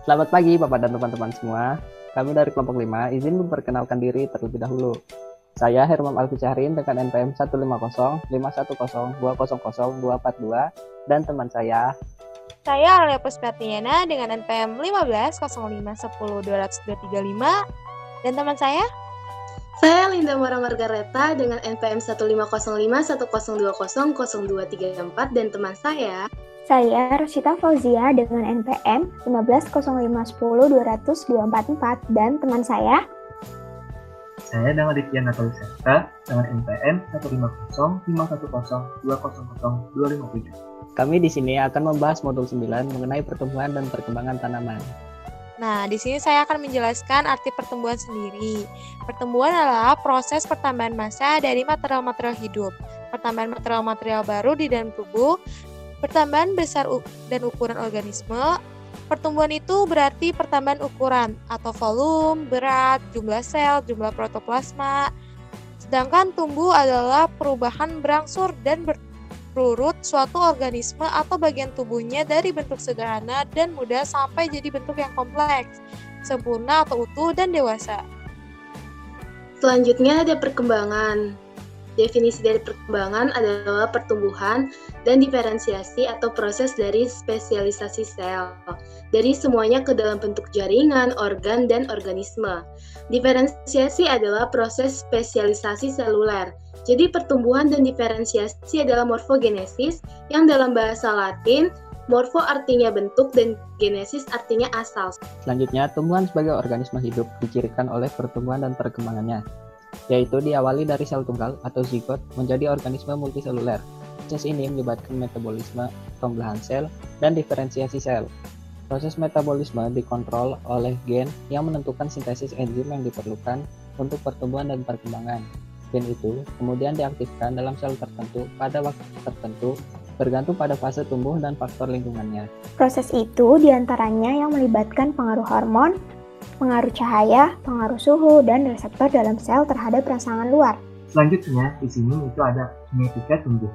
Selamat pagi Bapak dan teman-teman semua. Kami dari kelompok 5 izin memperkenalkan diri terlebih dahulu. Saya Hermam Alfisyahrin dengan NPM 150 510 200 242 dan teman saya. Saya Aurelia Puspatiana dengan NPM 15 05 10 200 235 dan teman saya? Saya Linda Mora Margareta dengan NPM 1505 1020 0234 dan teman saya Saya Rosita Fauzia dengan NPM 150510 200 244 dan teman saya Saya dengan Ditya Natalie Serta dengan NPM 150 510 200 257. Kami di sini akan membahas modul 9 mengenai pertumbuhan dan perkembangan tanaman. Nah, di sini saya akan menjelaskan arti pertumbuhan sendiri. Pertumbuhan adalah proses pertambahan massa dari material-material hidup, pertambahan material-material baru di dalam tubuh, pertambahan besar dan ukuran organisme. Pertumbuhan itu berarti pertambahan ukuran atau volume, berat, jumlah sel, jumlah protoplasma. Sedangkan tumbuh adalah perubahan berangsur dan berurut suatu organisme atau bagian tubuhnya dari bentuk sederhana dan mudah sampai jadi bentuk yang kompleks, sempurna atau utuh dan dewasa. Selanjutnya ada perkembangan. Definisi dari perkembangan adalah pertumbuhan dan diferensiasi atau proses dari spesialisasi sel. Dari semuanya ke dalam bentuk jaringan, organ, dan organisme. Diferensiasi adalah proses spesialisasi seluler. Jadi pertumbuhan dan diferensiasi adalah morfogenesis yang dalam bahasa Latin morfo artinya bentuk dan genesis artinya asal. Selanjutnya, tumbuhan sebagai organisme hidup dicirikan oleh pertumbuhan dan perkembangannya, yaitu diawali dari sel tunggal atau zigot menjadi organisme multiseluler. Proses ini melibatkan metabolisme, pembelahan sel, dan diferensiasi sel. Proses metabolisme dikontrol oleh gen yang menentukan sintesis enzim yang diperlukan untuk pertumbuhan dan perkembangan. Gen itu kemudian diaktifkan dalam sel tertentu pada waktu tertentu bergantung pada fase tumbuh dan faktor lingkungannya. Proses itu di antaranya yang melibatkan pengaruh hormon, pengaruh cahaya, pengaruh suhu, dan reseptor dalam sel terhadap rangsangan luar. Selanjutnya, di sini itu ada kinetika tumbuh.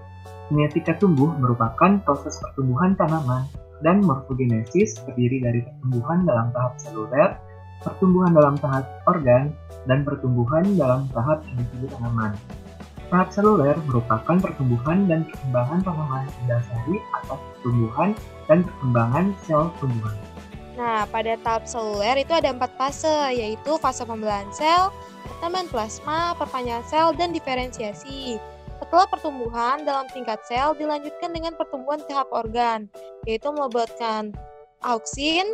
Kinetika tumbuh merupakan proses pertumbuhan tanaman dan morfogenesis terdiri dari pertumbuhan dalam tahap seluler, pertumbuhan dalam tahap organ, dan pertumbuhan dalam tahap individu tanaman. Tahap seluler merupakan pertumbuhan dan perkembangan tanaman didasari atas pertumbuhan dan perkembangan sel tumbuhan. Nah, pada tahap seluler itu ada empat fase, yaitu fase pembelahan sel, pertambahan plasma, perpanjangan sel, dan diferensiasi. Setelah pertumbuhan dalam tingkat sel dilanjutkan dengan pertumbuhan tahap organ, yaitu melibatkan auksin,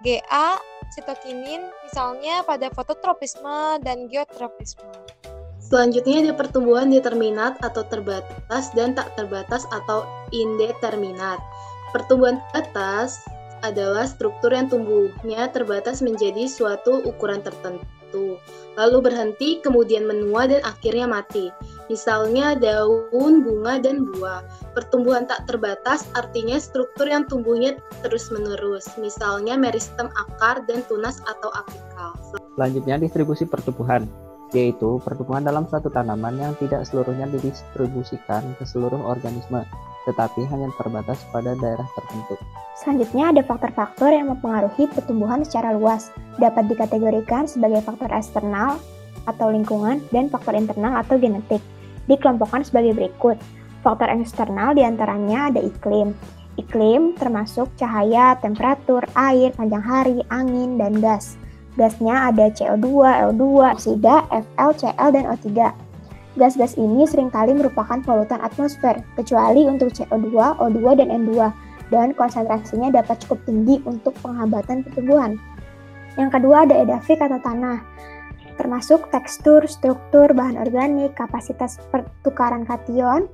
GA, sitokinin, misalnya pada fototropisme dan geotropisme. Selanjutnya ada pertumbuhan determinat atau terbatas dan tak terbatas atau indeterminat. Pertumbuhan terbatas adalah struktur yang tumbuhnya terbatas menjadi suatu ukuran tertentu, lalu berhenti, kemudian menua dan akhirnya mati. Misalnya daun, bunga, dan buah. Pertumbuhan tak terbatas artinya struktur yang tumbuhnya terus-menerus, misalnya meristem akar dan tunas atau apikal. Selanjutnya, distribusi pertumbuhan, yaitu pertumbuhan dalam suatu tanaman yang tidak seluruhnya didistribusikan ke seluruh organisme, tetapi hanya terbatas pada daerah tertentu. Selanjutnya ada faktor-faktor yang mempengaruhi pertumbuhan secara luas, dapat dikategorikan sebagai faktor eksternal atau lingkungan dan faktor internal atau genetik. Dikelompokkan sebagai berikut. Faktor eksternal di antaranya ada iklim. Iklim termasuk cahaya, temperatur, air, panjang hari, angin, dan gas. Gasnya ada CO2, L2, oksida, Fl, Cl, dan O3. Gas-gas ini sering kali merupakan polutan atmosfer, kecuali untuk CO2, O2, dan N2, dan konsentrasinya dapat cukup tinggi untuk penghambatan pertumbuhan. Yang kedua ada edafik atau tanah, termasuk tekstur, struktur, bahan organik, kapasitas pertukaran kation,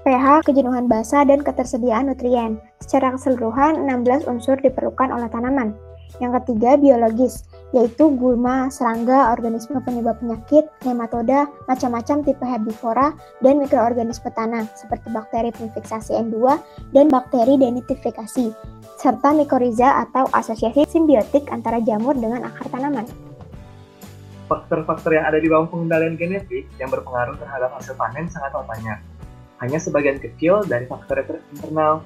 pH, kejenuhan basa, dan ketersediaan nutrien. Secara keseluruhan, 16 unsur diperlukan oleh tanaman. Yang ketiga, biologis, yaitu gulma, serangga, organisme penyebab penyakit, nematoda, macam-macam tipe herbivora, dan mikroorganisme tanah, seperti bakteri penfiksasi N2 dan bakteri denitrifikasi, serta mikoriza atau asosiasi simbiotik antara jamur dengan akar tanaman. Faktor-faktor yang ada di bawah pengendalian genetik yang berpengaruh terhadap hasil panen sangat banyak. Hanya sebagian kecil dari faktor internal.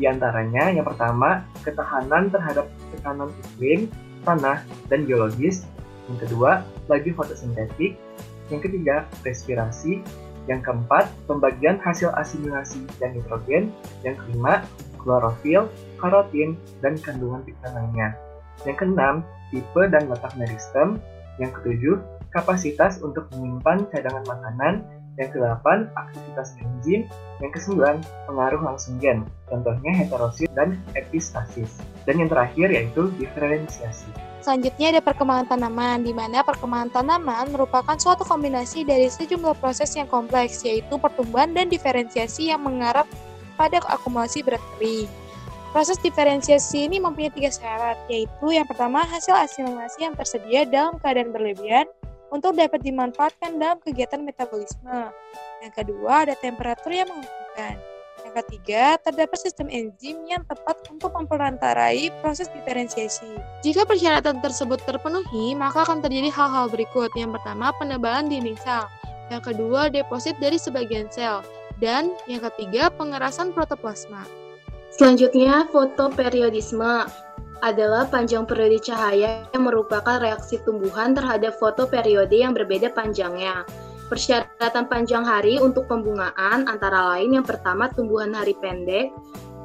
Di antaranya yang pertama, ketahanan terhadap tekanan iklim, tanah, dan geologis. Yang kedua, laju fotosintetik. Yang ketiga, respirasi. Yang keempat, pembagian hasil asimilasi dan nitrogen. Yang kelima, klorofil, karotin, dan kandungan vitamin lainnya. Yang keenam, tipe dan letak meristem. Yang ketujuh, kapasitas untuk menyimpan cadangan makanan. Yang kedelapan, aktivitas enzim. Yang kesembilan, pengaruh langsung gen. Contohnya heterosit dan epistasis. Dan yang terakhir yaitu diferensiasi. Selanjutnya ada perkembangan tanaman, di mana perkembangan tanaman merupakan suatu kombinasi dari sejumlah proses yang kompleks, yaitu pertumbuhan dan diferensiasi yang mengarah pada akumulasi berat kering. Proses diferensiasi ini mempunyai tiga syarat, yaitu yang pertama hasil asimilasi yang tersedia dalam keadaan berlebihan untuk dapat dimanfaatkan dalam kegiatan metabolisme. Yang kedua, ada temperatur yang menguntungkan. Yang ketiga, terdapat sistem enzim yang tepat untuk memperantarai proses diferensiasi. Jika persyaratan tersebut terpenuhi, maka akan terjadi hal-hal berikut. Yang pertama, penebalan dinding sel. Yang kedua, deposit dari sebagian sel. Dan yang ketiga, pengerasan protoplasma. Selanjutnya, fotoperiodisme adalah panjang periode cahaya yang merupakan reaksi tumbuhan terhadap fotoperiode yang berbeda panjangnya. Persyaratan panjang hari untuk pembungaan antara lain yang pertama tumbuhan hari pendek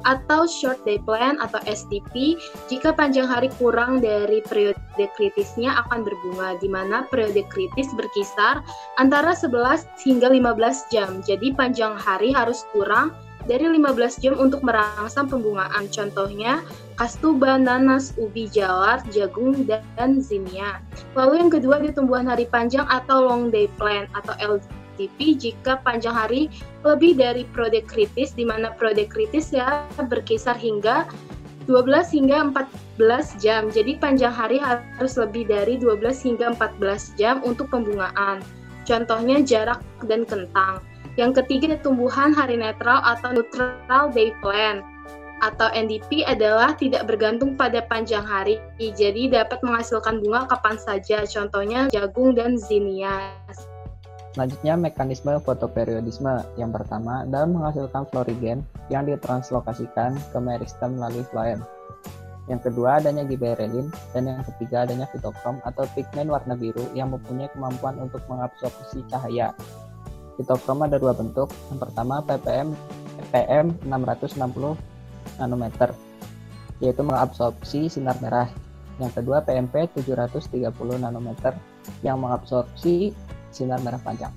atau short day plan atau SDP jika panjang hari kurang dari periode kritisnya akan berbunga di mana periode kritis berkisar antara 11 hingga 15 jam. Jadi panjang hari harus kurang dari 15 jam untuk merangsang pembungaan. Contohnya, kastuba, nanas, ubi jalar, jagung, dan zinnia. Lalu yang kedua di tumbuhan hari panjang atau long day plant atau LDP jika panjang hari lebih dari periode kritis, di mana periode kritis ya berkisar hingga 12 hingga 14 jam. Jadi panjang hari harus lebih dari 12 hingga 14 jam untuk pembungaan. Contohnya jarak dan kentang. Yang ketiga, tumbuhan hari netral atau neutral day plan atau NDP adalah tidak bergantung pada panjang hari, jadi dapat menghasilkan bunga kapan saja, contohnya jagung dan zinnia. Selanjutnya, mekanisme fotoperiodisme. Yang pertama, dalam menghasilkan florigen yang ditranslokasikan ke meristem melalui floem. Yang kedua, adanya giberelin, dan yang ketiga, adanya fitokrom atau pigmen warna biru yang mempunyai kemampuan untuk mengabsorpsi cahaya Fitokrom ada dua bentuk. Yang pertama ppm PM 660 nanometer, yaitu mengabsorpsi sinar merah. Yang kedua PMP 730 nanometer yang mengabsorpsi sinar merah panjang.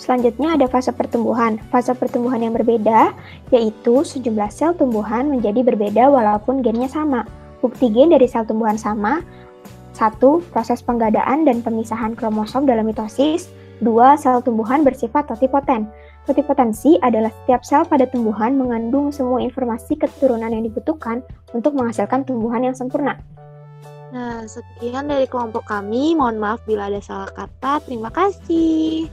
Selanjutnya ada fase pertumbuhan. Fase pertumbuhan yang berbeda yaitu sejumlah sel tumbuhan menjadi berbeda walaupun gennya sama. Bukti gen dari sel tumbuhan sama. Satu, proses penggadaan dan pemisahan kromosom dalam mitosis. Dua, sel tumbuhan bersifat totipoten. Totipotensi adalah setiap sel pada tumbuhan mengandung semua informasi keturunan yang dibutuhkan untuk menghasilkan tumbuhan yang sempurna. Nah, sekian dari kelompok kami. Mohon maaf bila ada salah kata. Terima kasih.